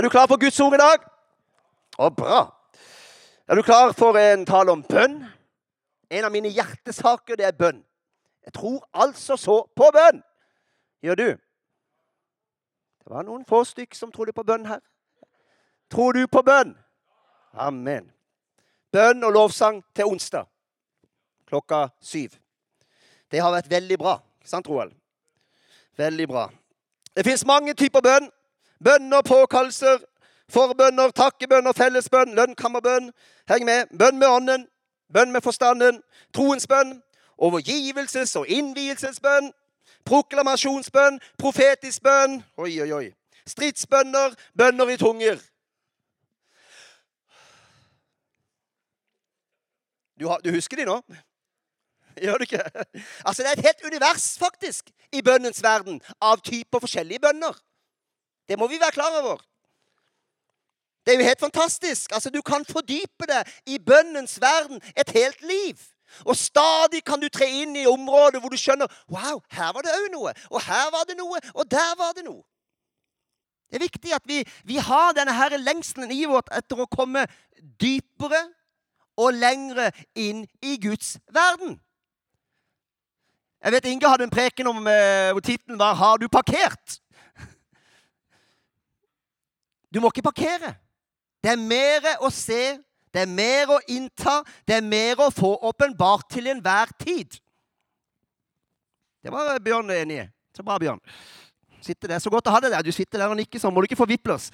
Er du klar for Guds ord i dag? Å, bra. Er du klar for en tale om bønn? En av mine hjertesaker, det er bønn. Jeg tror altså så på bønn. Gjør du? Det var noen få stykk som trodde på bønn her. Tror du på bønn? Amen. Bønn og lovsang til onsdag klokka syv. Det har vært veldig bra. Sant, Roald? Veldig bra. Det fins mange typer bønn. Bønner, påkallelser, forbønner, takkebønner, fellesbønn, lønnkammerbønn. Heng med. Bønn med ånden, bønn med forstanden, troens bønn, overgivelses- og innvielsesbønn, proklamasjonsbønn, profetisk bønn Oi, oi, oi. Stridsbønner, bønner i tunger. Du, har, du husker de nå? Gjør du ikke? Altså, Det er et helt univers faktisk i bønnens verden av typer forskjellige bønner. Det må vi være klar over. Det er jo helt fantastisk. Altså, Du kan fordype deg i bønnens verden et helt liv. Og stadig kan du tre inn i områder hvor du skjønner Wow, her var det òg noe. Og her var det noe. Og der var det noe. Det er viktig at vi, vi har denne her lengselen i vårt etter å komme dypere og lengre inn i Guds verden. Jeg vet Inge hadde en preken om eh, hvor tittelen var 'Har du parkert?' Du må ikke parkere. Det er mer å se, det er mer å innta, det er mer å få åpenbart til enhver tid. Det var Bjørn enig i. Så bra, Bjørn. Sitter der. Så godt å ha deg der. Du sitter der og nikker sånn. Må du ikke få oss.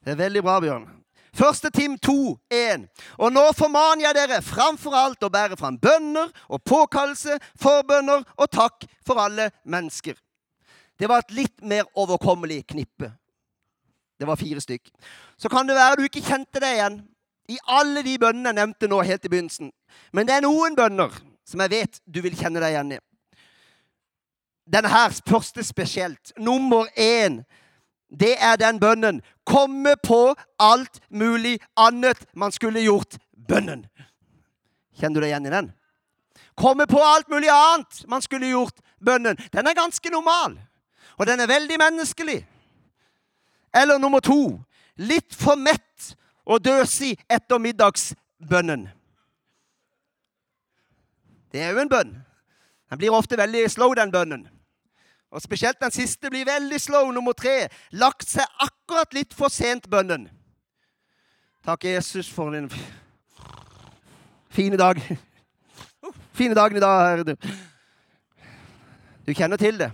Det er veldig bra, Bjørn. Første Tim 2, 1. Og nå formaner jeg dere framfor alt å bære fram bønner og påkallelse, forbønner og takk for alle mennesker. Det var et litt mer overkommelig knippe. Det var fire stykk. Så kan det være du ikke kjente deg igjen i alle de bønnene jeg nevnte nå helt i begynnelsen. Men det er noen bønner som jeg vet du vil kjenne deg igjen i. Denne her første spesielt. Nummer én det er den bønnen. Komme på alt mulig annet man skulle gjort. Bønnen. Kjenner du deg igjen i den? Komme på alt mulig annet man skulle gjort. Bønnen. Den er ganske normal, og den er veldig menneskelig. Eller nummer to litt for mett og døsig etter middagsbønnen. Det er jo en bønn. Den blir ofte veldig slow, den bønnen. Og Spesielt den siste blir veldig slow. Nummer tre. Lagt seg akkurat litt for sent, bønnen. Takk, Jesus, for din fine dag. Fine dagen i dag. Herre. Du kjenner til det.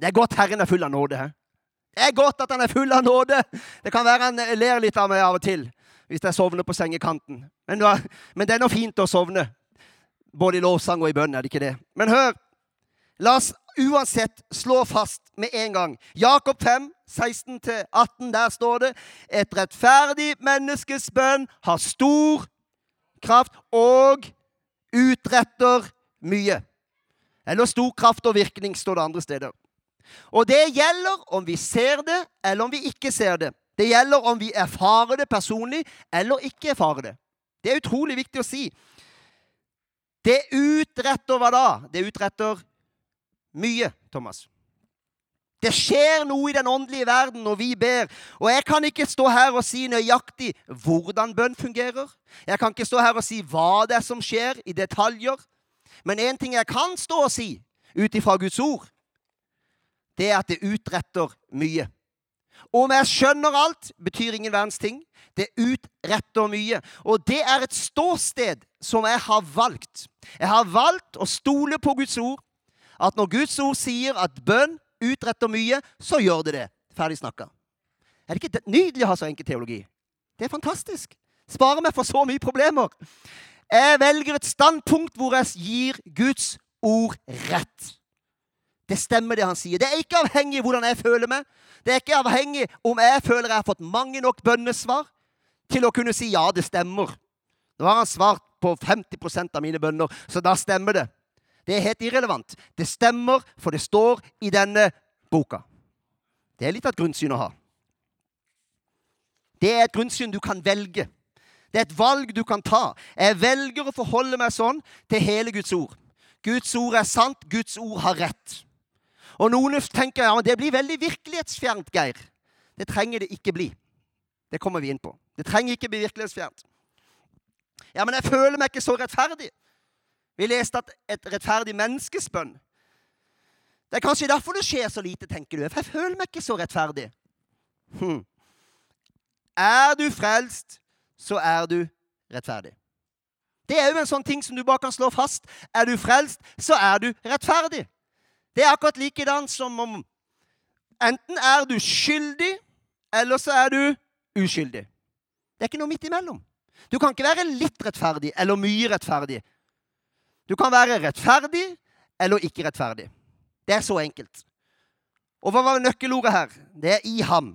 Det er godt Herren er full av nåde. Det er godt at han er full av nåde. Det kan være han ler litt av meg av og til hvis jeg sovner på sengekanten. Men, men det er nå fint å sovne. Både i lovsang og i bønn, er det ikke det? Men hør! La oss uansett slå fast med en gang. Jakob 5, 16-18, der står det Et rettferdig menneskes bønn har stor kraft og utretter mye. Eller stor kraft og virkning, står det andre steder. Og det gjelder om vi ser det, eller om vi ikke ser det. Det gjelder om vi erfarer det personlig, eller ikke erfarer det. Det er utrolig viktig å si. Det utretter hva da? Det utretter mye, Thomas. Det skjer noe i den åndelige verden når vi ber. Og jeg kan ikke stå her og si nøyaktig hvordan bønn fungerer. Jeg kan ikke stå her og si hva det er som skjer, i detaljer. Men én ting jeg kan stå og si ut ifra Guds ord, det er at det utretter mye. Om jeg skjønner alt, betyr ingen verdens ting. Det utretter mye. Og det er et ståsted som jeg har valgt. Jeg har valgt å stole på Guds ord. At når Guds ord sier at bønn utretter mye, så gjør det det. Ferdig snakka. Er det ikke nydelig å ha så enkel teologi? Det er fantastisk. Sparer meg for så mye problemer. Jeg velger et standpunkt hvor jeg gir Guds ord rett. Det stemmer, det han sier. Det er ikke avhengig av hvordan jeg føler meg. Det er ikke avhengig om jeg føler jeg har fått mange nok bønnesvar til å kunne si ja, det stemmer. Nå har han svart på 50% av mine bønner, så da stemmer det. Det er helt irrelevant. Det stemmer, for det står i denne boka. Det er litt av et grunnsyn å ha. Det er et grunnsyn du kan velge. Det er et valg du kan ta. Jeg velger å forholde meg sånn til hele Guds ord. Guds ord er sant. Guds ord har rett. Og noen tenker ja, det blir veldig virkelighetsfjernt, Geir. Det trenger det ikke bli. Det kommer vi inn på. Det trenger ikke bli virkelighetsfjernt. Ja, men jeg føler meg ikke så rettferdig. Vi leste at et rettferdig menneskes bønn Det er kanskje derfor det skjer så lite, tenker du. For jeg føler meg ikke så rettferdig. Hm. Er du frelst, så er du rettferdig. Det er jo en sånn ting som du bare kan slå fast. Er du frelst, så er du rettferdig. Det er akkurat likedan som om enten er du skyldig, eller så er du uskyldig. Det er ikke noe midt imellom. Du kan ikke være litt rettferdig eller mye rettferdig. Du kan være rettferdig eller ikke rettferdig. Det er så enkelt. Og hva var nøkkelordet her? Det er i ham.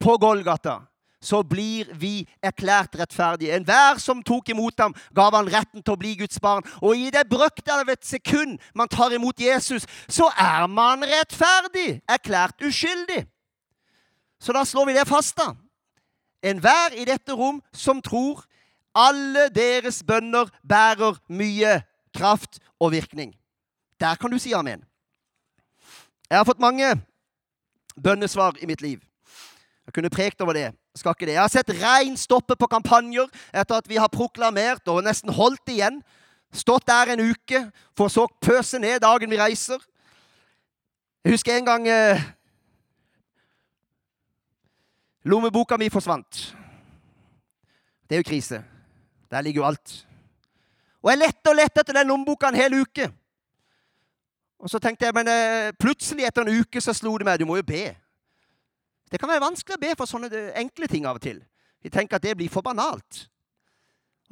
På Golgata så blir vi erklært rettferdige. Enhver som tok imot ham, gav han retten til å bli Guds barn. Og i det brøkte av et sekund man tar imot Jesus, så er man rettferdig, erklært uskyldig. Så da slår vi det fast, da. Enhver i dette rom som tror, alle deres bønner bærer mye kraft og virkning. Der kan du si amen. Jeg har fått mange bønnesvar i mitt liv. Jeg kunne prekt over det. Skal ikke det. Jeg har sett regn stoppe på kampanjer etter at vi har proklamert og nesten holdt igjen. Stått der en uke, for så pøse ned dagen vi reiser. Jeg husker en gang eh, Lommeboka mi forsvant. Det er jo krise. Der ligger jo alt. Og jeg lette og lette etter den lommeboka en hel uke. Og så tenkte jeg, men eh, plutselig etter en uke så slo det meg du må jo be. Det kan være vanskelig å be for sånne eh, enkle ting av og til. Vi tenker at det blir for banalt.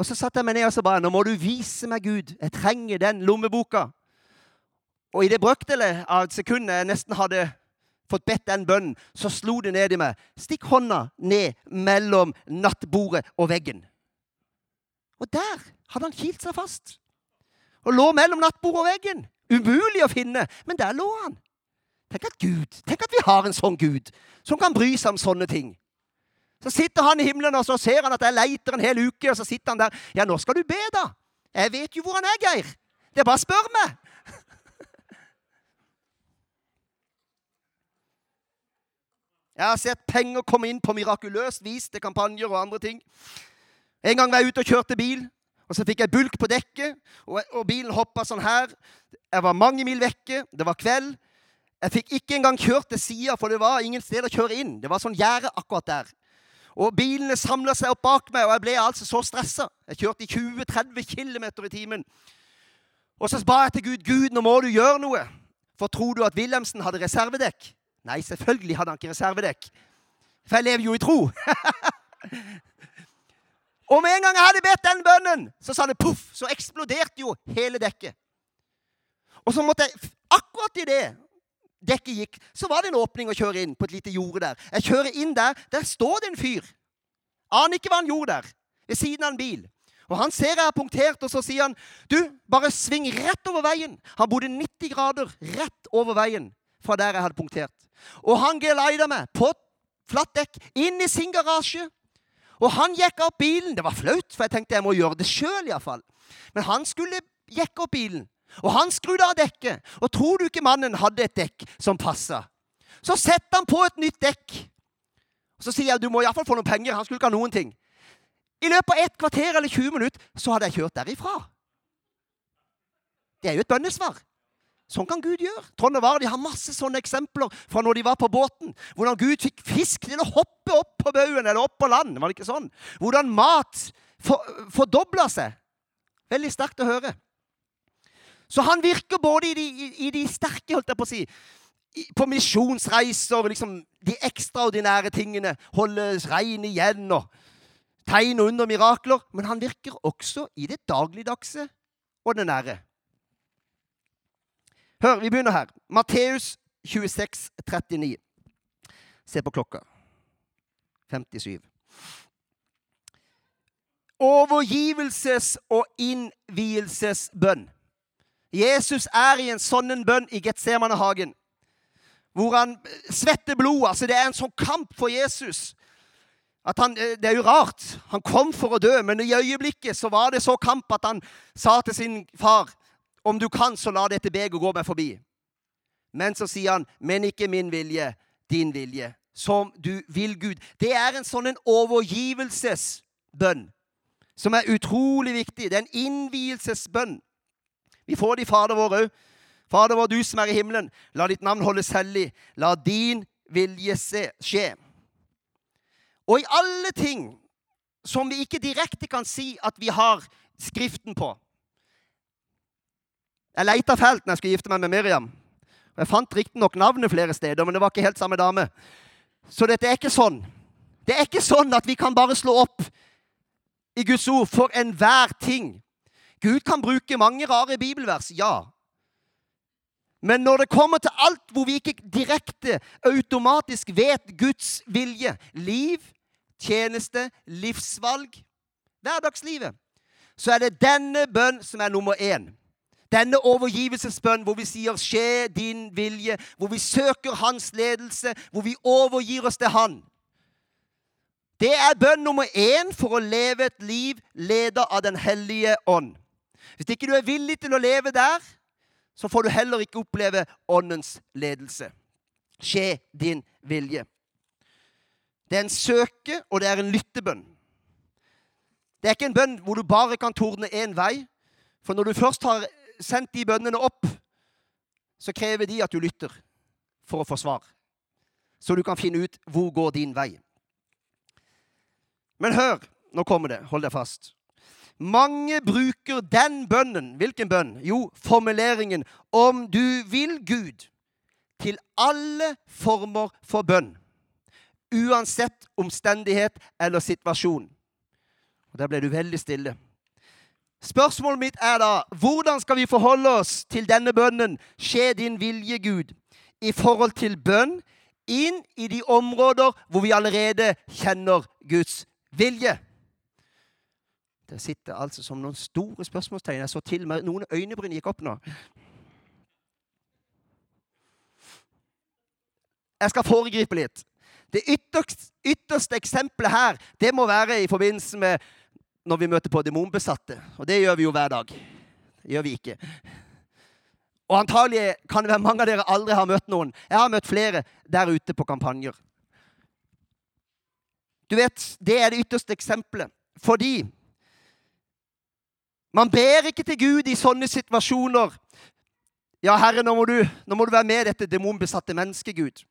Og så satte jeg meg ned og så bare nå må du vise meg, Gud. Jeg trenger den lommeboka. Og i det brøkdelet av sekundet jeg nesten hadde fått bedt den bønnen, så slo det ned i meg. Stikk hånda ned mellom nattbordet og veggen. Og der hadde han kilt seg fast. Og lå mellom nattbordet og veggen. Umulig å finne, men der lå han. Tenk at Gud, tenk at vi har en sånn Gud som kan bry seg om sånne ting. Så sitter han i himmelen og så ser han at jeg leiter en hel uke, og så sitter han der. Ja, nå skal du be, da. Jeg vet jo hvor han er, Geir. Det er bare å spørre meg. Jeg har sett penger komme inn på mirakuløst vis til kampanjer og andre ting. En gang var jeg ute og kjørte bil, og så fikk jeg bulk på dekket, og, og bilen hoppa sånn her. Jeg var mange mil vekke, det var kveld. Jeg fikk ikke engang kjørt til sida, for det var ingen sted å kjøre inn. Det var sånn gjerde akkurat der. Og bilene samla seg opp bak meg, og jeg ble altså så stressa. Jeg kjørte i 20-30 km i timen. Og så ba jeg til Gud Gud, nå må du gjøre noe. For tror du at Wilhelmsen hadde reservedekk? Nei, selvfølgelig hadde han ikke reservedekk. For jeg lever jo i tro. og med en gang jeg hadde bedt den bønnen, så sa det poff, så eksploderte jo hele dekket. Og så måtte jeg akkurat i det dekket gikk, så var det en åpning å kjøre inn på et lite jorde der. Jeg kjører inn der. Der står det en fyr. Aner ikke hva han gjorde der. Ved siden av en bil. Og Han ser jeg har punktert, og så sier han, 'Du, bare sving rett over veien.' Han bodde 90 grader rett over veien fra der jeg hadde punktert. Og han geleida meg på flatt dekk inn i sin garasje. Og han gikk opp bilen. Det var flaut, for jeg tenkte jeg må gjøre det sjøl. Men han skulle jekke opp bilen. Og han skrudde av dekket. Og tror du ikke mannen hadde et dekk som passa? Så setter han på et nytt dekk. Så sier jeg du må iallfall få noen penger. Han skulle ikke ha noen ting. I løpet av et kvarter eller 20 minutter så hadde jeg kjørt derifra. Det er jo et bønnesvar. Sånn kan Gud gjøre. Trond og Vare har masse sånne eksempler fra når de var på båten. Hvordan Gud fikk fisk til å hoppe opp på baugen eller opp på land. Var det ikke sånn? Hvordan mat for, fordobla seg. Veldig sterkt å høre. Så han virker både i de, i, i de sterke, holdt jeg på å si, på misjonsreiser, liksom de ekstraordinære tingene. Holde regn igjen og tegn under mirakler. Men han virker også i det dagligdagse og det nære. Hør, vi begynner her. Matteus 26, 39. Se på klokka. 57. Overgivelses- og innvielsesbønn. Jesus er i en sånn bønn i Getsemanehagen. Hvor han svetter blod. altså Det er en sånn kamp for Jesus. Han, eh, det er jo rart. Han kom for å dø, men i øyeblikket så var det så kamp at han sa til sin far om du kan, så la dette begeret gå meg forbi. Men så sier han, men ikke min vilje, din vilje. Som du vil, Gud. Det er en sånn overgivelsesbønn som er utrolig viktig. Det er en innvielsesbønn. Vi får det i Fader vår òg. Fader vår, du som er i himmelen. La ditt navn holdes hellig. La din vilje skje. Og i alle ting som vi ikke direkte kan si at vi har Skriften på Jeg leita fælt når jeg skulle gifte meg med Miriam. Jeg fant riktignok navnet flere steder, men det var ikke helt samme dame. Så dette er ikke sånn. Det er ikke sånn at vi kan bare slå opp i Guds ord for enhver ting. Gud kan bruke mange rare bibelvers, ja. Men når det kommer til alt hvor vi ikke direkte, automatisk vet Guds vilje Liv, tjeneste, livsvalg, hverdagslivet så er det denne bønn som er nummer én. Denne overgivelsesbønn hvor vi sier 'skje din vilje', hvor vi søker hans ledelse, hvor vi overgir oss til han. Det er bønn nummer én for å leve et liv ledet av Den hellige ånd. Hvis ikke du er villig til å leve der, så får du heller ikke oppleve Åndens ledelse. Skje din vilje. Det er en søke, og det er en lyttebønn. Det er ikke en bønn hvor du bare kan tordne én vei. For når du først har sendt de bønnene opp, så krever de at du lytter for å få svar. Så du kan finne ut hvor går din vei. Men hør, nå kommer det. Hold deg fast. Mange bruker den bønnen. Hvilken bønn? Jo, formuleringen 'om du vil Gud' til alle former for bønn. Uansett omstendighet eller situasjon. Og Der ble du veldig stille. Spørsmålet mitt er da hvordan skal vi forholde oss til denne bønnen 'Skje din vilje, Gud', i forhold til bønn inn i de områder hvor vi allerede kjenner Guds vilje? Det sitter altså som noen store spørsmålstegn. Jeg så til meg noen øynebryn gikk opp nå. Jeg skal foregripe litt. Det ytterste, ytterste eksempelet her det må være i forbindelse med når vi møter på demonbesatte. Og det gjør vi jo hver dag. Det gjør vi ikke. Og antagelig kan det være mange av dere aldri har møtt noen. Jeg har møtt flere der ute på kampanjer. Du vet, Det er det ytterste eksempelet. Fordi man ber ikke til Gud i sånne situasjoner. Ja, Herre, nå må du, nå må du være med dette demonbesatte mennesket, Gud.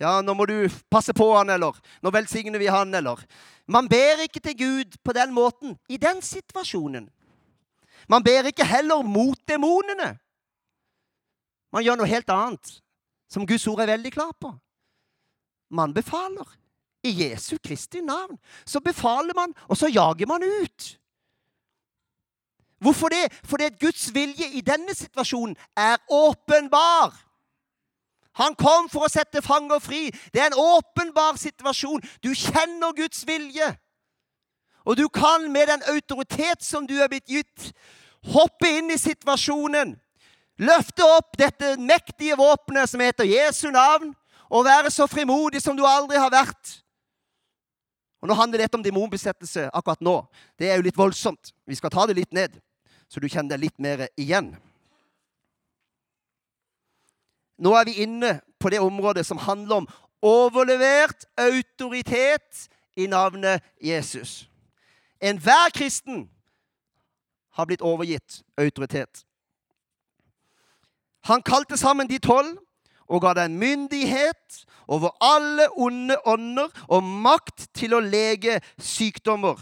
Ja, nå må du passe på han, eller nå velsigner vi han, eller Man ber ikke til Gud på den måten i den situasjonen. Man ber ikke heller mot demonene. Man gjør noe helt annet, som Guds ord er veldig klar på. Man befaler. I Jesu Kristi navn. Så befaler man, og så jager man ut. Hvorfor det? Fordi at Guds vilje i denne situasjonen er åpenbar. Han kom for å sette fanger fri. Det er en åpenbar situasjon. Du kjenner Guds vilje. Og du kan med den autoritet som du er blitt gitt, hoppe inn i situasjonen. Løfte opp dette mektige våpenet som heter Jesu navn, og være så frimodig som du aldri har vært. Og Nå handler dette om demonbesettelse akkurat nå. Det er jo litt voldsomt. Vi skal ta det litt ned, så du kjenner deg litt mer igjen. Nå er vi inne på det området som handler om overlevert autoritet i navnet Jesus. Enhver kristen har blitt overgitt autoritet. Han kalte sammen de tolv og ga dem myndighet over alle onde ånder og makt til å lege sykdommer.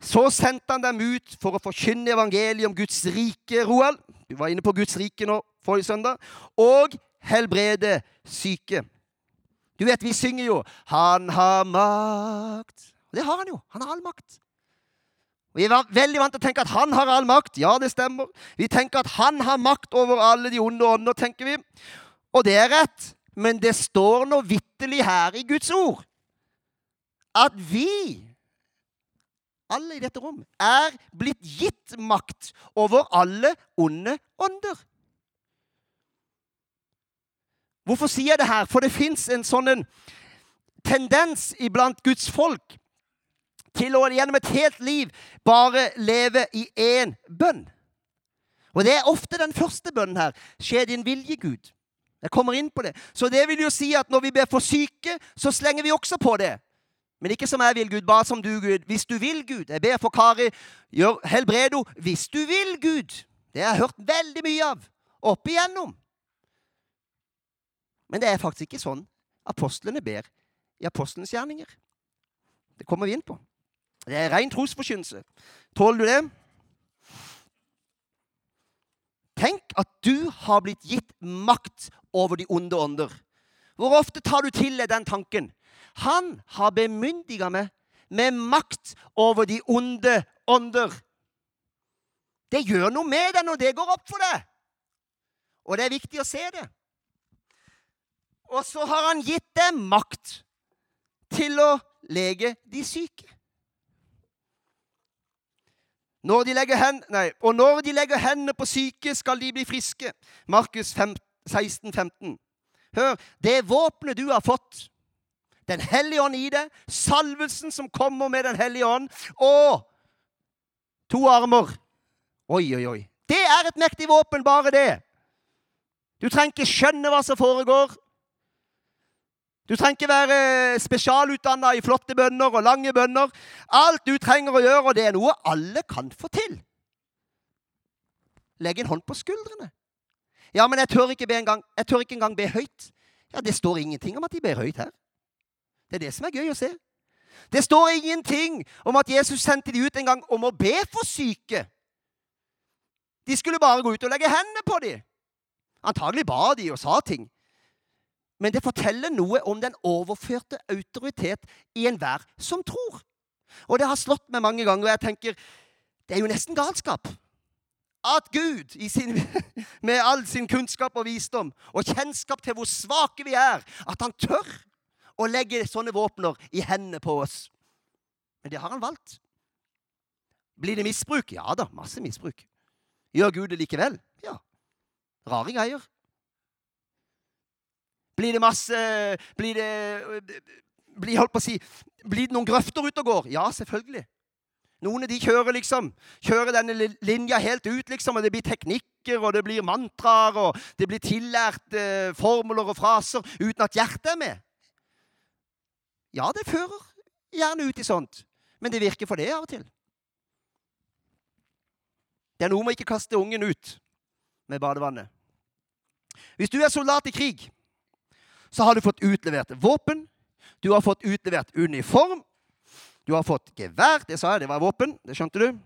Så sendte han dem ut for å forkynne evangeliet om Guds rike, Roald. Du var inne på Guds rike nå forrige søndag. Og helbrede syke. Du vet, vi synger jo 'Han har makt'. Og det har han jo. Han har all makt. Vi er veldig vant til å tenke at han har all makt. Ja, det stemmer. Vi tenker at han har makt over alle de onde ånder, tenker vi. Og det er rett. Men det står nå vitterlig her i Guds ord at vi alle i dette rom, er blitt gitt makt over alle onde ånder. Hvorfor sier jeg det her? For det fins en sånn en tendens iblant Guds folk til å gjennom et helt liv bare leve i én bønn. Og det er ofte den første bønnen her. Skje din vilje, Gud. Jeg kommer inn på det. Så det vil jo si at når vi ber for syke, så slenger vi også på det. Men ikke som jeg vil, Gud. Bare som du, Gud. Hvis du vil, Gud. Jeg ber for Kari. Gjør helbredo. Hvis du vil, Gud. Det har jeg hørt veldig mye av opp igjennom. Men det er faktisk ikke sånn apostlene ber i apostlenes gjerninger. Det kommer vi inn på. Det er ren trosforkynnelse. Tåler du det? Tenk at du har blitt gitt makt over de onde ånder. Hvor ofte tar du til deg den tanken? Han har bemyndiga meg med makt over de onde ånder. Det gjør noe med deg når det går opp for deg. Og det er viktig å se det. Og så har han gitt deg makt til å lege de syke. Når de hen, nei, og når de legger hendene på syke, skal de bli friske. Markus 16, 15. Hør, det våpenet du har fått, Den hellige ånd i det, salvelsen som kommer med Den hellige ånd, og to armer Oi, oi, oi. Det er et mektig våpen, bare det. Du trenger ikke skjønne hva som foregår. Du trenger ikke være spesialutdanna i flotte bønner og lange bønner. Alt du trenger å gjøre, og det er noe alle kan få til. Legg en hånd på skuldrene. Ja, men jeg tør ikke be engang. Jeg tør ikke engang be høyt. Ja, Det står ingenting om at de ber høyt her. Det er det som er gøy å se. Det står ingenting om at Jesus sendte de ut en gang om å be for syke. De skulle bare gå ut og legge hendene på dem. Antagelig ba de og sa ting. Men det forteller noe om den overførte autoritet i enhver som tror. Og det har slått meg mange ganger, og jeg tenker det er jo nesten galskap. At Gud, sin, med all sin kunnskap og visdom og kjennskap til hvor svake vi er, at han tør å legge sånne våpner i hendene på oss. Men det har han valgt. Blir det misbruk? Ja da, masse misbruk. Gjør Gud det likevel? Ja. Rare greier. Blir det masse Blir det blir, holdt på å si, blir det noen grøfter ute og går? Ja, selvfølgelig. Noen av de kjører liksom, kjører denne linja helt ut, liksom, og det blir teknikker, og det blir mantraer, og det blir tillært eh, formler og fraser uten at hjertet er med. Ja, det fører gjerne ut i sånt, men det virker for det av og til. Det er noe med ikke kaste ungen ut med badevannet. Hvis du er soldat i krig, så har du fått utlevert våpen. Du har fått utlevert uniform. Du har fått gevær. Det sa jeg, det var våpen. Det skjønte du.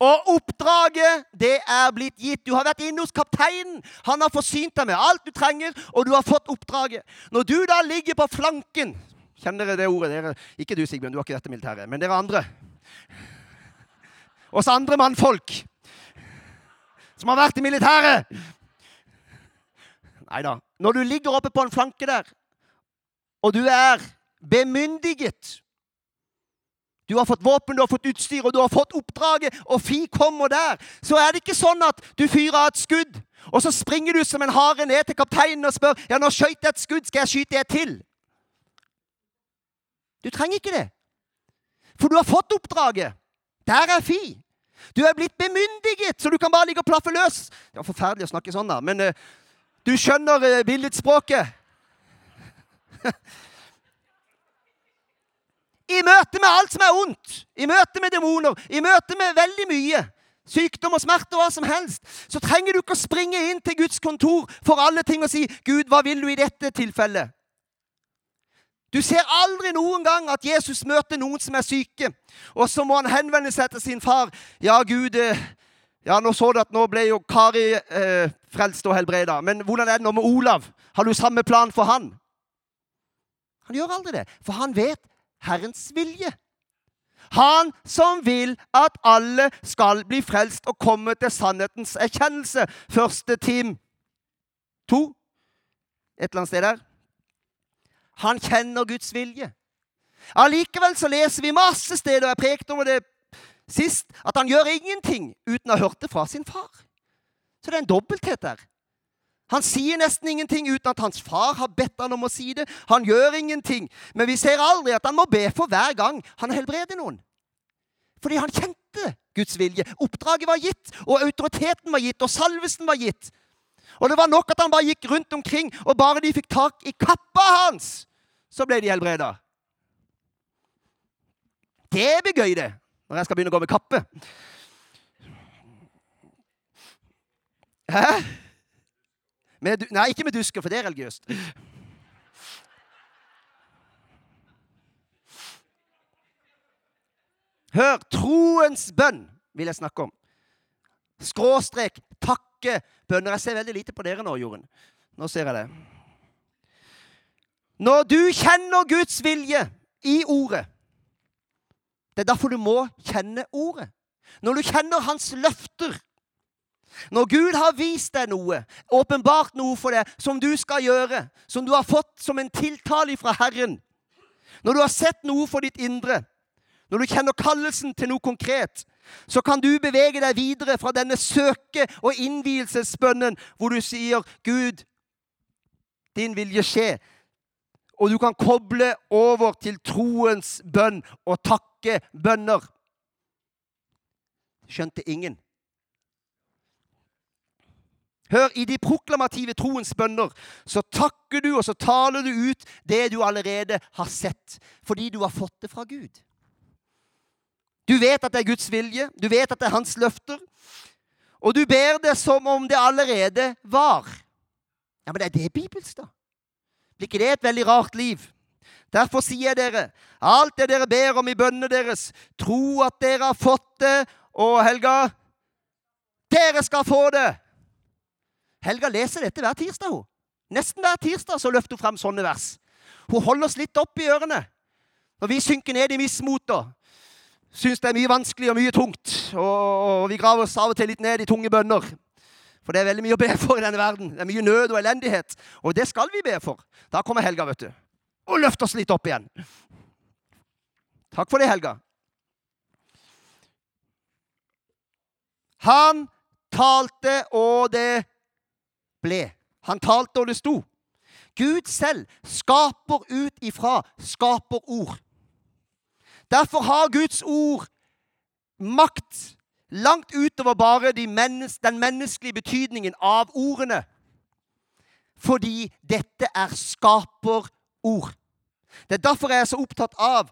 Og oppdraget, det er blitt gitt. Du har vært inne hos kapteinen. Han har forsynt deg med alt du trenger, og du har fått oppdraget. Når du da ligger på flanken Kjenner dere det ordet? Dere, ikke du, Sigbjørn, du har ikke dette militæret. Men dere andre. Oss andre mannfolk som har vært i militæret. Nei da. Når du ligger oppe på en flanke der, og du er bemyndiget Du har fått våpen, du har fått utstyr, og du har fått oppdraget, og fi kommer der. Så er det ikke sånn at du fyrer av et skudd, og så springer du som en hare ned til kapteinen og spør ja, nå skjøt jeg et skudd, skal jeg skyte et til? Du trenger ikke det. For du har fått oppdraget. Der er fi. Du er blitt bemyndiget, så du kan bare ligge og plaffe løs. Det var forferdelig å snakke sånn, da. Men uh, du skjønner uh, billedspråket. I møte med alt som er ondt, i møte med demoner, i møte med veldig mye, sykdom og smerte og hva som helst, så trenger du ikke å springe inn til Guds kontor for alle ting og si 'Gud, hva vil du i dette tilfellet?' Du ser aldri noen gang at Jesus møter noen som er syke, og så må han henvende seg til sin far. 'Ja, Gud, eh, ja, nå så du at nå ble jo Kari eh, frelst og helbreda. Men hvordan er det nå med Olav? Har du samme plan for han? Han gjør aldri det, for han vet Herrens vilje. Han som vil at alle skal bli frelst og komme til sannhetens erkjennelse. Første team to. Et eller annet sted der. Han kjenner Guds vilje. Allikevel så leser vi masse steder, og jeg prekte om det sist, at han gjør ingenting uten å ha hørt det fra sin far. Så det er en dobbelthet der. Han sier nesten ingenting uten at hans far har bedt han om å si det. Han gjør ingenting. Men vi ser aldri at han må be for hver gang han helbreder noen. Fordi han kjente Guds vilje. Oppdraget var gitt, og autoriteten var gitt, og salvelsen var gitt. Og det var nok at han bare gikk rundt omkring, og bare de fikk tak i kappa hans, så ble de helbreda. Det blir gøy, det, når jeg skal begynne å gå med kappe. Hæ? Med, nei, ikke med dusker, for det er religiøst. Hør, troens bønn vil jeg snakke om. Skråstrek takke bønner. Jeg ser veldig lite på dere nå, Jorunn. Nå ser jeg det. Når du kjenner Guds vilje i ordet Det er derfor du må kjenne ordet. Når du kjenner hans løfter når Gud har vist deg noe, åpenbart noe for deg, som du skal gjøre, som du har fått som en tiltale fra Herren Når du har sett noe for ditt indre, når du kjenner kallelsen til noe konkret, så kan du bevege deg videre fra denne søke- og innvielsesbønnen hvor du sier, 'Gud, din vilje skje', og du kan koble over til troens bønn og takke bønner. Skjønte ingen. Hør, i de proklamative troens bønner så takker du og så taler du ut det du allerede har sett, fordi du har fått det fra Gud. Du vet at det er Guds vilje, du vet at det er hans løfter. Og du ber det som om det allerede var. Ja, Men det er det bibelsk, da. Blir ikke det et veldig rart liv? Derfor sier jeg dere, alt det dere ber om i bønnene deres, tro at dere har fått det, og Helga Dere skal få det! Helga leser dette hver tirsdag. hun. Nesten hver tirsdag så løfter hun fram sånne vers. Hun holder oss litt opp i ørene. Når vi synker ned i mismotet, syns det er mye vanskelig og mye tungt. Og, vi graver oss av og til litt ned i tunge bønner. For det er veldig mye å be for i denne verden. Det er mye nød og elendighet. Og det skal vi be for. Da kommer Helga, vet du. Og løfter oss litt opp igjen. Takk for det, Helga. Han talte, og det ble. Han talte, og det sto. Gud selv skaper ut ifra skaperord. Derfor har Guds ord makt langt utover bare de mennes den menneskelige betydningen av ordene. Fordi dette er skaperord. Det er derfor jeg er så opptatt av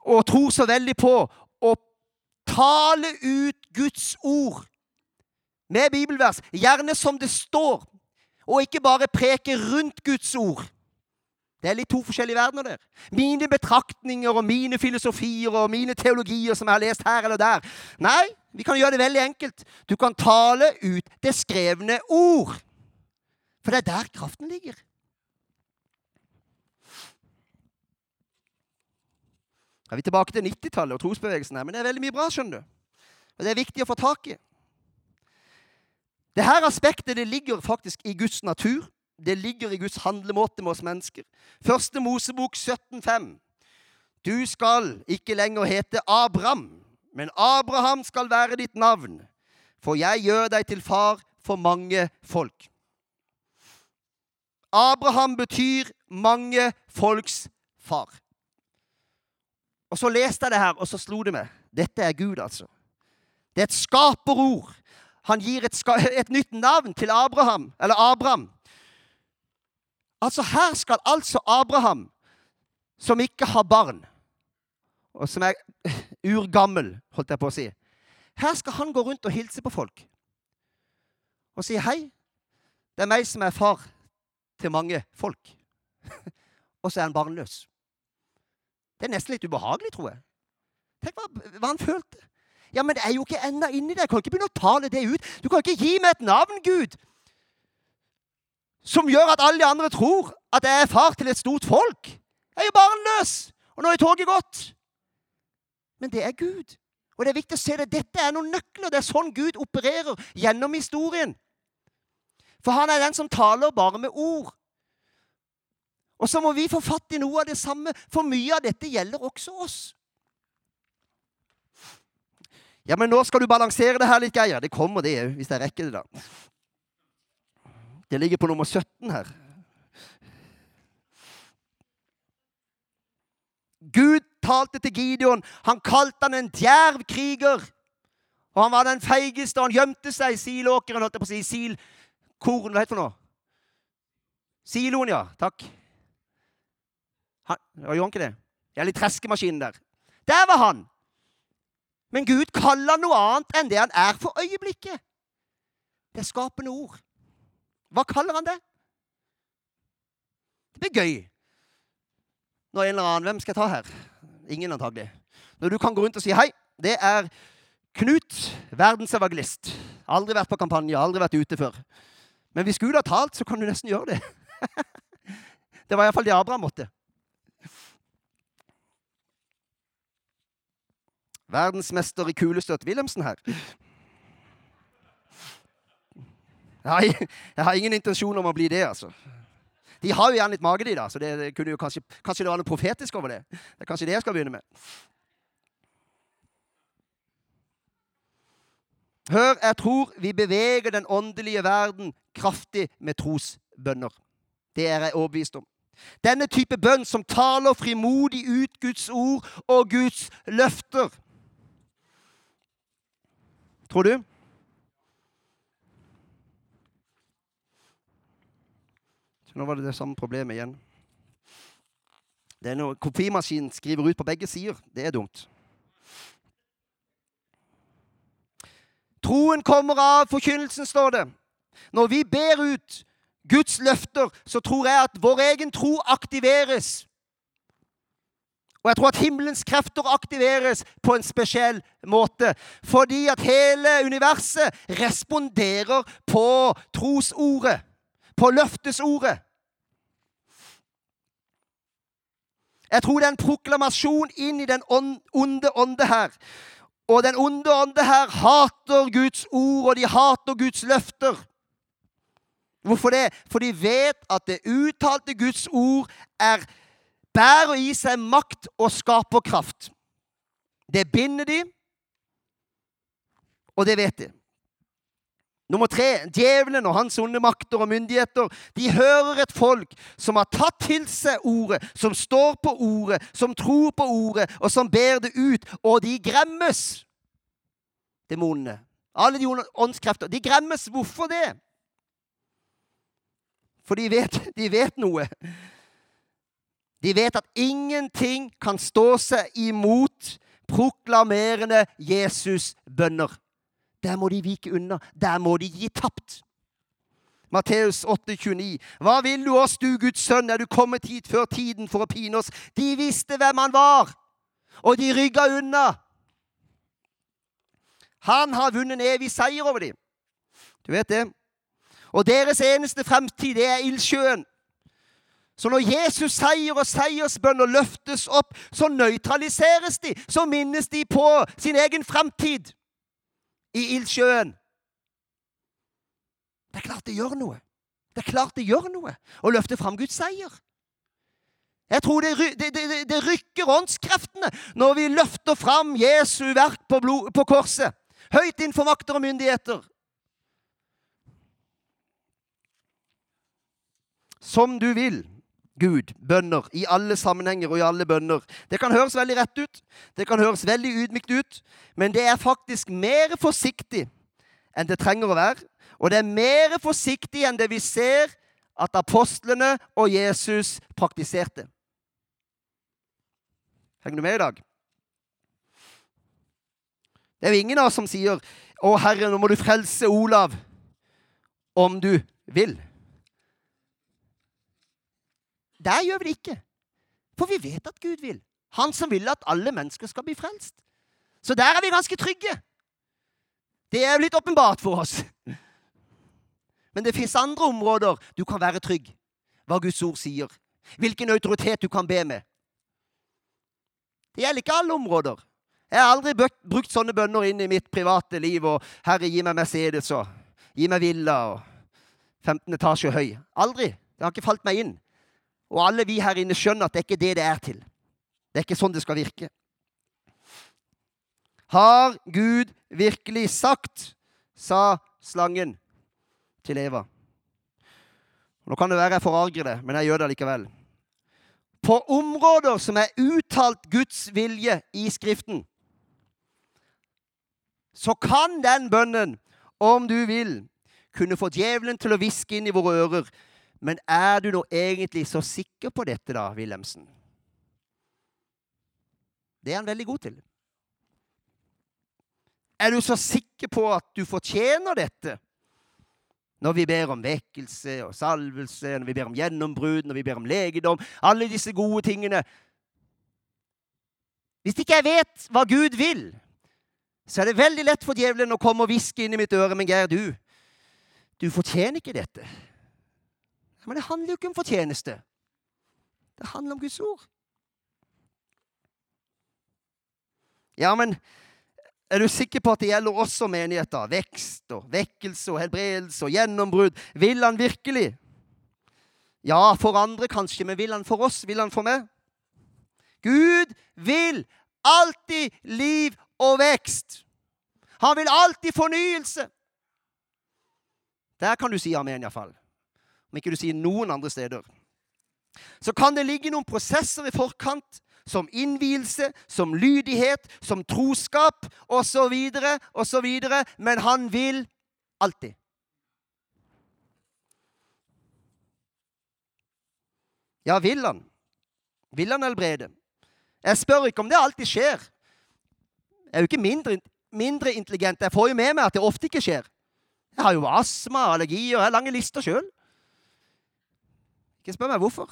og tror så veldig på å tale ut Guds ord med bibelvers, gjerne som det står, og ikke bare preke rundt Guds ord. Det er litt to forskjellige verdener der. Mine betraktninger og mine filosofier og mine teologier som jeg har lest her eller der. Nei, vi kan gjøre det veldig enkelt. Du kan tale ut det skrevne ord. For det er der kraften ligger. Da er vi tilbake til 90-tallet og trosbevegelsen her, men det er veldig mye bra, skjønner du. Og det er viktig å få tak i. Dette aspektet det ligger faktisk i Guds natur det ligger i Guds handlemåte med oss mennesker. Første Mosebok 17,5. Du skal ikke lenger hete Abraham, men Abraham skal være ditt navn, for jeg gjør deg til far for mange folk. Abraham betyr mange folks far. Og Så leste jeg det her, og så slo det meg. Dette er Gud, altså. Det er et skaperord. Han gir et, et nytt navn til Abraham, eller Abraham. Altså, her skal altså Abraham, som ikke har barn, og som er urgammel, holdt jeg på å si Her skal han gå rundt og hilse på folk og si hei. Det er meg som er far til mange folk. og så er han barnløs. Det er nesten litt ubehagelig, tror jeg. Tenk hva, hva han følte. Ja, men det er jo ikke ennå inni deg. Jeg kan ikke begynne å tale det ut. Du kan ikke gi meg et navn, Gud som gjør at alle de andre tror at jeg er far til et stort folk. Jeg er jo barnløs, og nå er toget gått. Men det er Gud. Og det er viktig å se det. Dette er noen nøkler. Det er sånn Gud opererer gjennom historien. For han er den som taler bare med ord. Og så må vi få fatt i noe av det samme, for mye av dette gjelder også oss. Ja, men nå skal du balansere det her litt, Geir. Det kommer, det òg, hvis jeg rekker det, da. Det ligger på nummer 17 her. Gud talte til Gideon. Han kalte han en djerv kriger. Og han var den feigeste, og han gjemte seg i silåkeren, holdt jeg på å si, Silkorn, Hva heter det for noe? Siloen, ja. Takk. Han, gjorde han ikke det? Ja, litt treskemaskinen der. Der var han! Men Gud kaller noe annet enn det han er for øyeblikket. Det er skapende ord. Hva kaller han det? Det blir gøy. Når en eller annen Hvem skal jeg ta her? Ingen, antagelig. Når du kan gå rundt og si hei, det er Knut, verdensevangelist. Aldri vært på kampanje, aldri vært ute før. Men hvis Gud har talt, så kan du nesten gjøre det. det var iallfall det Abraham måtte. Verdensmester i kulestøt Wilhelmsen her. Jeg har, jeg har, ingen intensjon om å bli det, altså. De har jo gjerne litt mage, de, da, så det, kunne jo kanskje, kanskje det var noe profetisk over det. Det er kanskje det jeg skal begynne med. Hør, jeg tror vi beveger den åndelige verden kraftig med trosbønner. Det er jeg overbevist om. Denne type bønn som taler frimodig ut Guds ord og Guds løfter. Tror du? Så nå var det det samme problemet igjen. Det er når kopimaskinen skriver ut på begge sider. Det er dumt. Troen kommer av forkynnelsen, står det. Når vi ber ut Guds løfter, så tror jeg at vår egen tro aktiveres. Og jeg tror at himmelens krefter aktiveres på en spesiell måte. Fordi at hele universet responderer på trosordet, på løftesordet. Jeg tror det er en proklamasjon inn i den onde ånde her. Og den onde ånde her hater Guds ord, og de hater Guds løfter. Hvorfor det? For de vet at det uttalte Guds ord er, bærer i seg makt og skaperkraft. Det binder de, og det vet de. Nummer tre djevelen og hans onde makter og myndigheter de hører et folk som har tatt til seg ordet, som står på ordet, som tror på ordet, og som ber det ut. Og de gremmes, demonene. Alle de åndskrefter. De gremmes. Hvorfor det? For de vet, de vet noe. De vet at ingenting kan stå seg imot proklamerende Jesus-bønner. Der må de vike unna. Der må de gi tapt. Matteus 8,29. Hva vil du oss, du Guds sønn, er du kommet hit før tiden for å pine oss? De visste hvem han var, og de rygga unna. Han har vunnet en evig seier over dem. Du vet det? Og deres eneste fremtid, det er ildsjøen. Så når Jesus seier og seiersbønner løftes opp, så nøytraliseres de. Så minnes de på sin egen fremtid i ildsjøen. Det er klart det gjør noe. Det er klart det gjør noe å løfte fram Guds seier. Jeg tror det, det, det, det rykker åndskreftene når vi løfter fram Jesu verk på, blod, på korset. Høyt innenfor makter og myndigheter. Som du vil. Gud, bønner, i alle sammenhenger og i alle bønner. Det kan høres veldig rett ut, det kan høres veldig ydmykt ut, men det er faktisk mer forsiktig enn det trenger å være. Og det er mer forsiktig enn det vi ser at apostlene og Jesus praktiserte. Henger du med i dag? Det er jo ingen av oss som sier 'Å, Herre, nå må du frelse Olav', om du vil. Der gjør vi det ikke. For vi vet at Gud vil. Han som vil at alle mennesker skal bli frelst. Så der er vi ganske trygge. Det er jo litt åpenbart for oss. Men det fins andre områder du kan være trygg. Hva Guds ord sier. Hvilken autoritet du kan be med. Det gjelder ikke alle områder. Jeg har aldri brukt sånne bønner inn i mitt private liv. og 'Herre, gi meg Mercedes' og 'gi meg villa' og 15 etasjer høy. Aldri. Det har ikke falt meg inn. Og alle vi her inne skjønner at det er ikke det det er til. Det er ikke sånn det skal virke. Har Gud virkelig sagt, sa slangen til Eva. Nå kan det være jeg forarger det, men jeg gjør det likevel. På områder som er uttalt Guds vilje i Skriften, så kan den bønnen, om du vil, kunne få djevelen til å hviske inn i våre ører. Men er du nå egentlig så sikker på dette, da, Wilhelmsen? Det er han veldig god til. Er du så sikker på at du fortjener dette? Når vi ber om vekkelse og salvelse, når vi ber om gjennombrudd, når vi ber om legedom Alle disse gode tingene. Hvis ikke jeg vet hva Gud vil, så er det veldig lett for djevelen å komme og hviske inn i mitt øre. Men Geir, du, du fortjener ikke dette. Men det handler jo ikke om fortjeneste. Det handler om Guds ord. Ja, men er du sikker på at det gjelder også menigheter? Vekst og vekkelse og helbredelse og gjennombrudd. Vil han virkelig? Ja, for andre kanskje, men vil han for oss? Vil han for meg? Gud vil alltid liv og vekst. Han vil alltid fornyelse. Der kan du si amen, iallfall. Om ikke du sier noen andre steder. Så kan det ligge noen prosesser i forkant, som innvielse, som lydighet, som troskap osv., osv., men han vil alltid. Ja, vil han? Vil han helbrede? Jeg spør ikke om det alltid skjer. Jeg er jo ikke mindre, mindre intelligent. Jeg får jo med meg at det ofte ikke skjer. Jeg har jo astma, allergier, jeg har lange lister sjøl. Ikke spør meg hvorfor,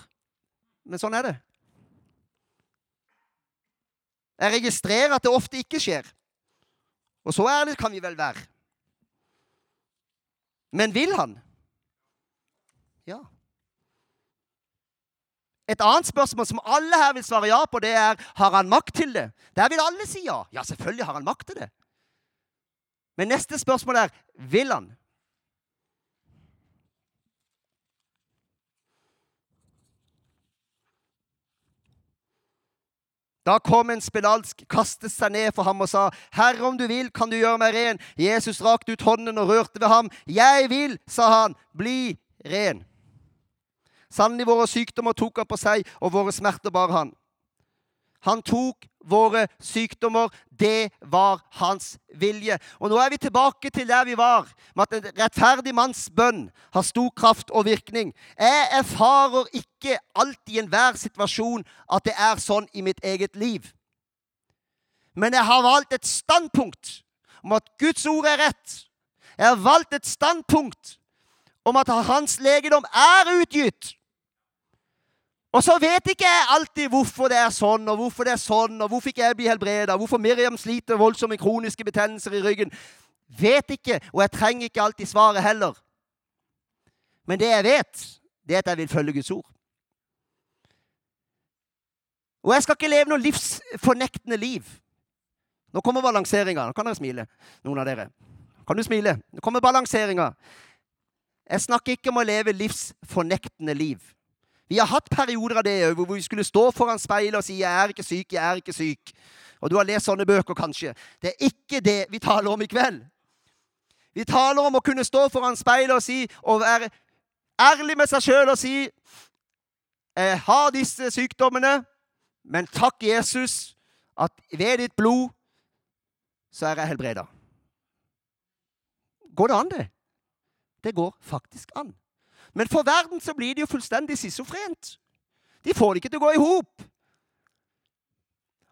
men sånn er det. Jeg registrerer at det ofte ikke skjer. Og så ærlig kan vi vel være. Men vil han? Ja. Et annet spørsmål som alle her vil svare ja på, det er har han makt til det. Der vil alle si ja. Ja, selvfølgelig har han makt til det. Men neste spørsmål er vil han? Da kom en spedalsk, kastet seg ned for ham og sa, 'Herre, om du vil, kan du gjøre meg ren.' Jesus rakte ut hånden og rørte ved ham. 'Jeg vil', sa han, 'bli ren'. Sannelig, våre sykdommer tok han på seg, og våre smerter bar han. Han tok våre sykdommer. Det var hans vilje. Og nå er vi tilbake til der vi var, med at en rettferdig manns bønn har stor kraft og virkning. Jeg erfarer ikke alltid i enhver situasjon at det er sånn i mitt eget liv. Men jeg har valgt et standpunkt om at Guds ord er rett. Jeg har valgt et standpunkt om at hans legedom er utgitt. Og så vet ikke jeg alltid hvorfor det er sånn, og hvorfor det er sånn, og hvorfor ikke jeg blir helbreda, hvorfor Miriam sliter voldsomme kroniske betennelser i ryggen. Vet ikke, og jeg trenger ikke alltid svaret heller. Men det jeg vet, det er at jeg vil følge Guds ord. Og jeg skal ikke leve noe livsfornektende liv. Nå kommer balanseringa. Nå kan dere smile, noen av dere. Kan du smile? Nå kommer balanseringa. Jeg snakker ikke om å leve livsfornektende liv. Vi har hatt perioder av det hvor vi skulle stå foran speilet og si 'Jeg er ikke syk, jeg er ikke syk'. Og du har lest sånne bøker, kanskje. Det er ikke det vi taler om i kveld. Vi taler om å kunne stå foran speilet og si, og være ærlig med seg sjøl og si 'Jeg har disse sykdommene, men takk, Jesus, at ved ditt blod så er jeg helbreda'. Går det an, det? Det går faktisk an. Men for verden så blir det jo fullstendig schizofrent. De får det ikke til å gå i hop.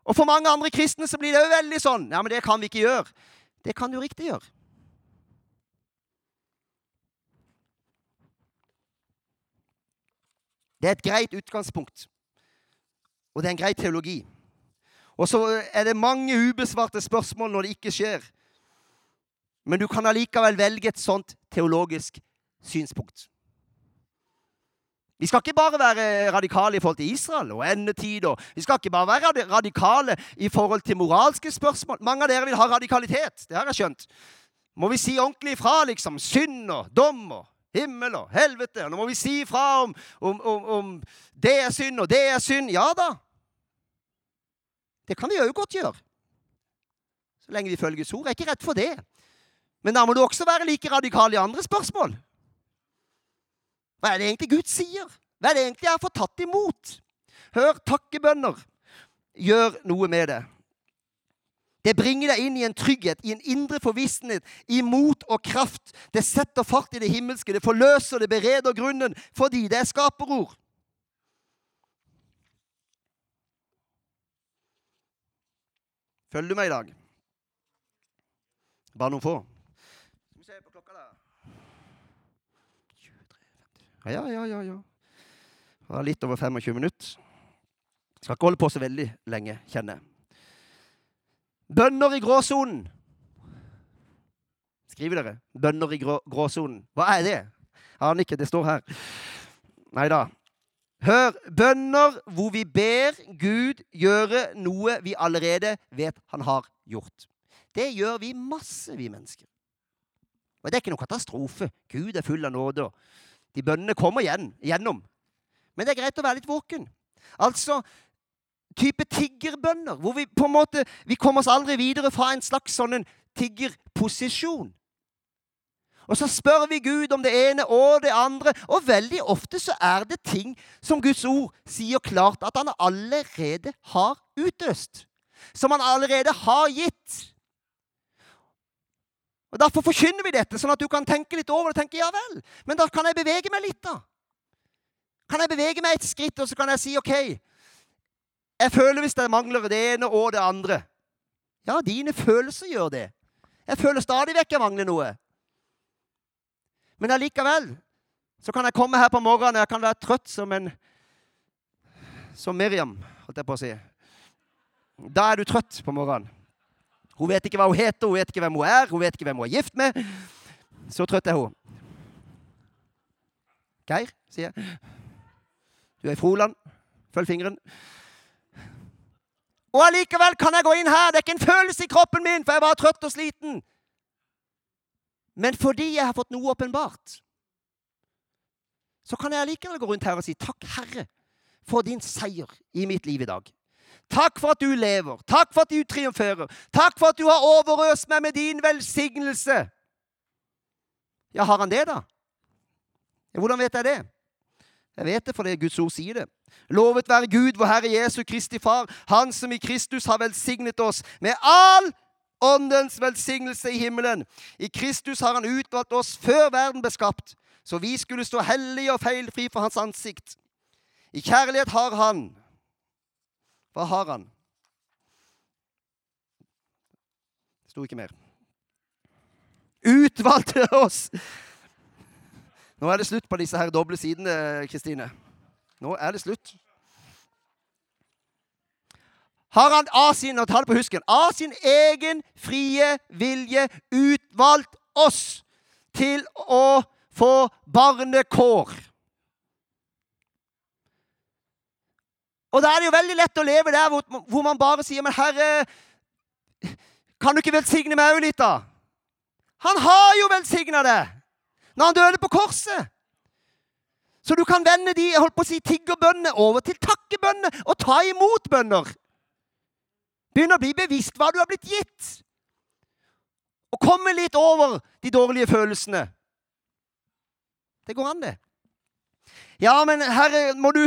Og for mange andre kristne så blir det jo veldig sånn. Ja, men det kan vi ikke gjøre. Det kan du riktig gjøre. Det er et greit utgangspunkt. Og det er en grei teologi. Og så er det mange ubesvarte spørsmål når det ikke skjer. Men du kan allikevel velge et sånt teologisk synspunkt. Vi skal ikke bare være radikale i forhold til Israel og endetider. Vi skal ikke bare være radikale i forhold til moralske spørsmål. Mange av dere vil ha radikalitet. Det har jeg skjønt. Må vi si ordentlig ifra, liksom? Synd og dom og himmel og helvete. Og nå må vi si ifra om, om, om, om det er synd, og det er synd. Ja da. Det kan vi òg godt gjøre. Så lenge vi følger Guds ord. Jeg er ikke redd for det. Men da må du også være like radikal i andre spørsmål. Hva er det egentlig Gud sier? Hva er det egentlig jeg fått tatt imot? Hør, takkebønner gjør noe med det. Det bringer deg inn i en trygghet, i en indre forvissenhet, i mot og kraft. Det setter fart i det himmelske, det forløser, det bereder grunnen, fordi det er skaperord. Følger du meg i dag? Bare noen få. Skal vi se på klokka der. 23, Ja, ja, ja. ja. Det var litt over 25 minutter. Skal ikke holde på så veldig lenge, kjenner jeg. Bønner i gråsonen. Skriver dere 'bønner i grå, gråsonen'? Hva er det? Aner ikke. Det står her. Nei da. Hør. Bønner hvor vi ber Gud gjøre noe vi allerede vet han har gjort. Det gjør vi masse, vi mennesker. Og det er ikke noe katastrofe. Gud er full av nåde. De bønnene kommer igjen, gjennom. Men det er greit å være litt våken. Altså type tiggerbønner, hvor vi på en måte Vi kommer oss aldri videre fra en slags sånn en tiggerposisjon. Og så spør vi Gud om det ene og det andre. Og veldig ofte så er det ting som Guds ord sier klart at han allerede har utøst. Som han allerede har gitt. Og Derfor forkynner vi dette, sånn at du kan tenke litt over det. og tenke, ja vel, Men da kan jeg bevege meg litt, da. Kan jeg bevege meg et skritt, og så kan jeg si OK Jeg føler hvis det mangler det ene og det andre. Ja, dine følelser gjør det. Jeg føler stadig vekk jeg mangler noe. Men allikevel så kan jeg komme her på morgenen jeg kan være trøtt som en Som Miriam, holdt jeg på å si. Da er du trøtt på morgenen. Hun vet ikke hva hun heter, hun vet ikke hvem hun er, hun vet ikke hvem hun er gift med. Så trøtt er hun. Geir, sier jeg. Du er i Froland. Følg fingeren. Og allikevel kan jeg gå inn her. Det er ikke en følelse i kroppen min, for jeg var trøtt og sliten. Men fordi jeg har fått noe åpenbart, så kan jeg allikevel gå rundt her og si takk, Herre, for din seier i mitt liv i dag. Takk for at du lever. Takk for at du triumferer. Takk for at du har overøst meg med din velsignelse. Ja, har han det, da? Hvordan vet jeg det? Jeg vet det fordi Guds ord sier det. Lovet være Gud, vår Herre Jesu Kristi Far, Han som i Kristus har velsignet oss med all åndens velsignelse i himmelen. I Kristus har Han utvalgt oss før verden ble skapt, så vi skulle stå hellige og feilfri for Hans ansikt. I kjærlighet har Han Hva har Han? Det sto ikke mer. Utvalgte oss nå er det slutt på disse her doble sidene, Kristine. Nå er det slutt. Har han av sin og ta det på husken, av sin egen frie vilje utvalgt oss til å få barnekår. Og da er det jo veldig lett å leve der hvor, hvor man bare sier Men Herre, kan du ikke velsigne meg òg litt, da? Han har jo velsigna det! når han døde på korset. Så du kan vende de holdt på å si, tiggerbønnene over til takkebønner og ta imot bønner. Begynn å bli bevisst hva du har blitt gitt. Og komme litt over de dårlige følelsene. Det går an, det. Ja, men herre, må du,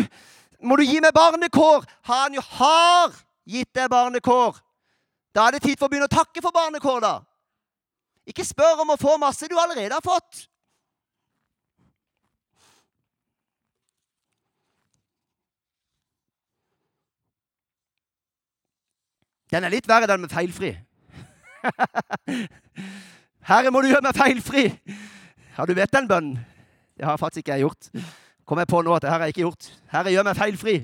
må du gi meg barnekår? Han jo har gitt deg barnekår. Da er det tid for å begynne å takke for barnekår, da. Ikke spør om å få masse du allerede har fått. Den er litt verre, den med feilfri. Herre, må du gjøre meg feilfri! Ja, du vet den bønnen? Det har faktisk ikke jeg gjort. Kommer jeg på nå at det har jeg ikke gjort. Herre, gjør meg feilfri.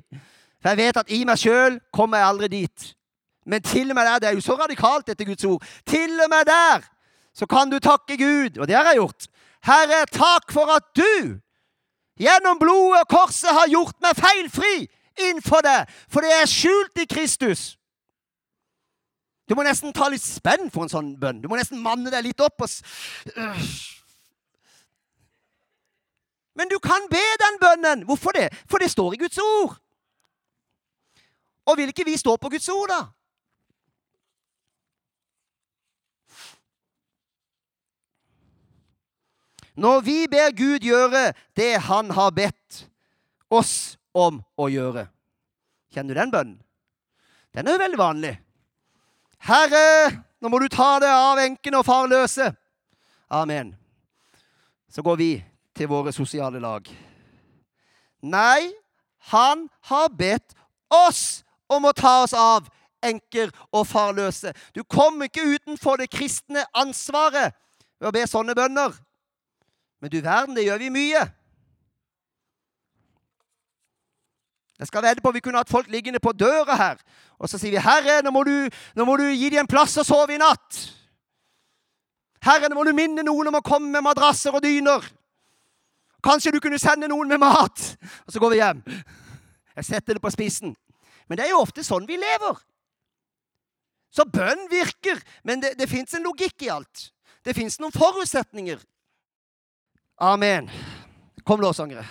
For jeg vet at i meg sjøl kommer jeg aldri dit. Men til og med der, det er jo så radikalt, dette Guds ord. Til og med der så kan du takke Gud, og det har jeg gjort. Herre, takk for at du gjennom blodet og korset har gjort meg feilfri innenfor deg, for det er skjult i Kristus. Du må nesten ta litt spenn for en sånn bønn. Du må nesten manne deg litt opp. Og Men du kan be den bønnen. Hvorfor det? For det står i Guds ord. Og vil ikke vi stå på Guds ord, da? Når vi ber Gud gjøre det Han har bedt oss om å gjøre Kjenner du den bønnen? Den er jo veldig vanlig. Herre, nå må du ta det av enkene og farløse. Amen. Så går vi til våre sosiale lag. Nei, han har bedt oss om å ta oss av enker og farløse. Du kommer ikke utenfor det kristne ansvaret ved å be sånne bønner. Men du verden, det gjør vi mye. Jeg skal vedde på Vi kunne hatt folk liggende på døra her. Og så sier vi, 'Herre, nå må du, nå må du gi dem en plass å sove i natt.' 'Herre, nå må du minne noen om å komme med madrasser og dyner.' 'Kanskje du kunne sende noen med mat.' Og så går vi hjem. Jeg setter det på spissen. Men det er jo ofte sånn vi lever. Så bønn virker, men det, det fins en logikk i alt. Det fins noen forutsetninger. Amen. Kom, låsangere.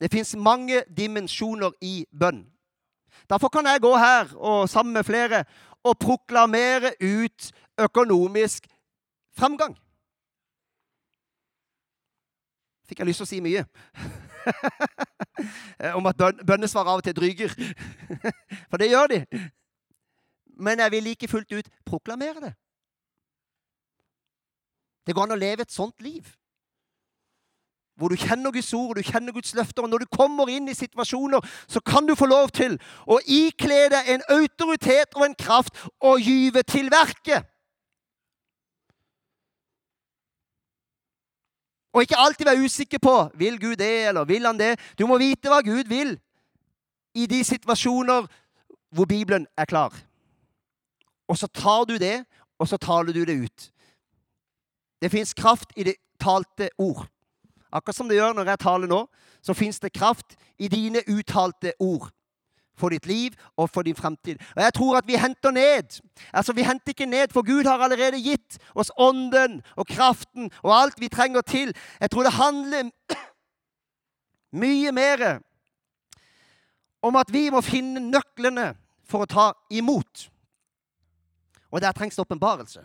Det fins mange dimensjoner i bønn. Derfor kan jeg gå her og sammen med flere og proklamere ut økonomisk framgang. Fikk jeg lyst til å si mye. Om at bønnesvar av og til dryger. For det gjør de. Men jeg vil like fullt ut proklamere det. Det går an å leve et sånt liv. Hvor du kjenner Guds ord, du kjenner Guds løfter. Og når du kommer inn i situasjoner, så kan du få lov til å ikle deg en autoritet og en kraft og gyve til verket. Og ikke alltid være usikker på vil Gud det eller vil han det. Du må vite hva Gud vil i de situasjoner hvor Bibelen er klar. Og så tar du det, og så taler du det ut. Det fins kraft i det talte ord. Akkurat som det gjør når jeg taler nå, så fins det kraft i dine uttalte ord. For ditt liv og for din fremtid. Og jeg tror at vi henter ned. Altså, Vi henter ikke ned, for Gud har allerede gitt oss ånden og kraften og alt vi trenger til. Jeg tror det handler mye mer om at vi må finne nøklene for å ta imot. Og der trengs det åpenbarelse.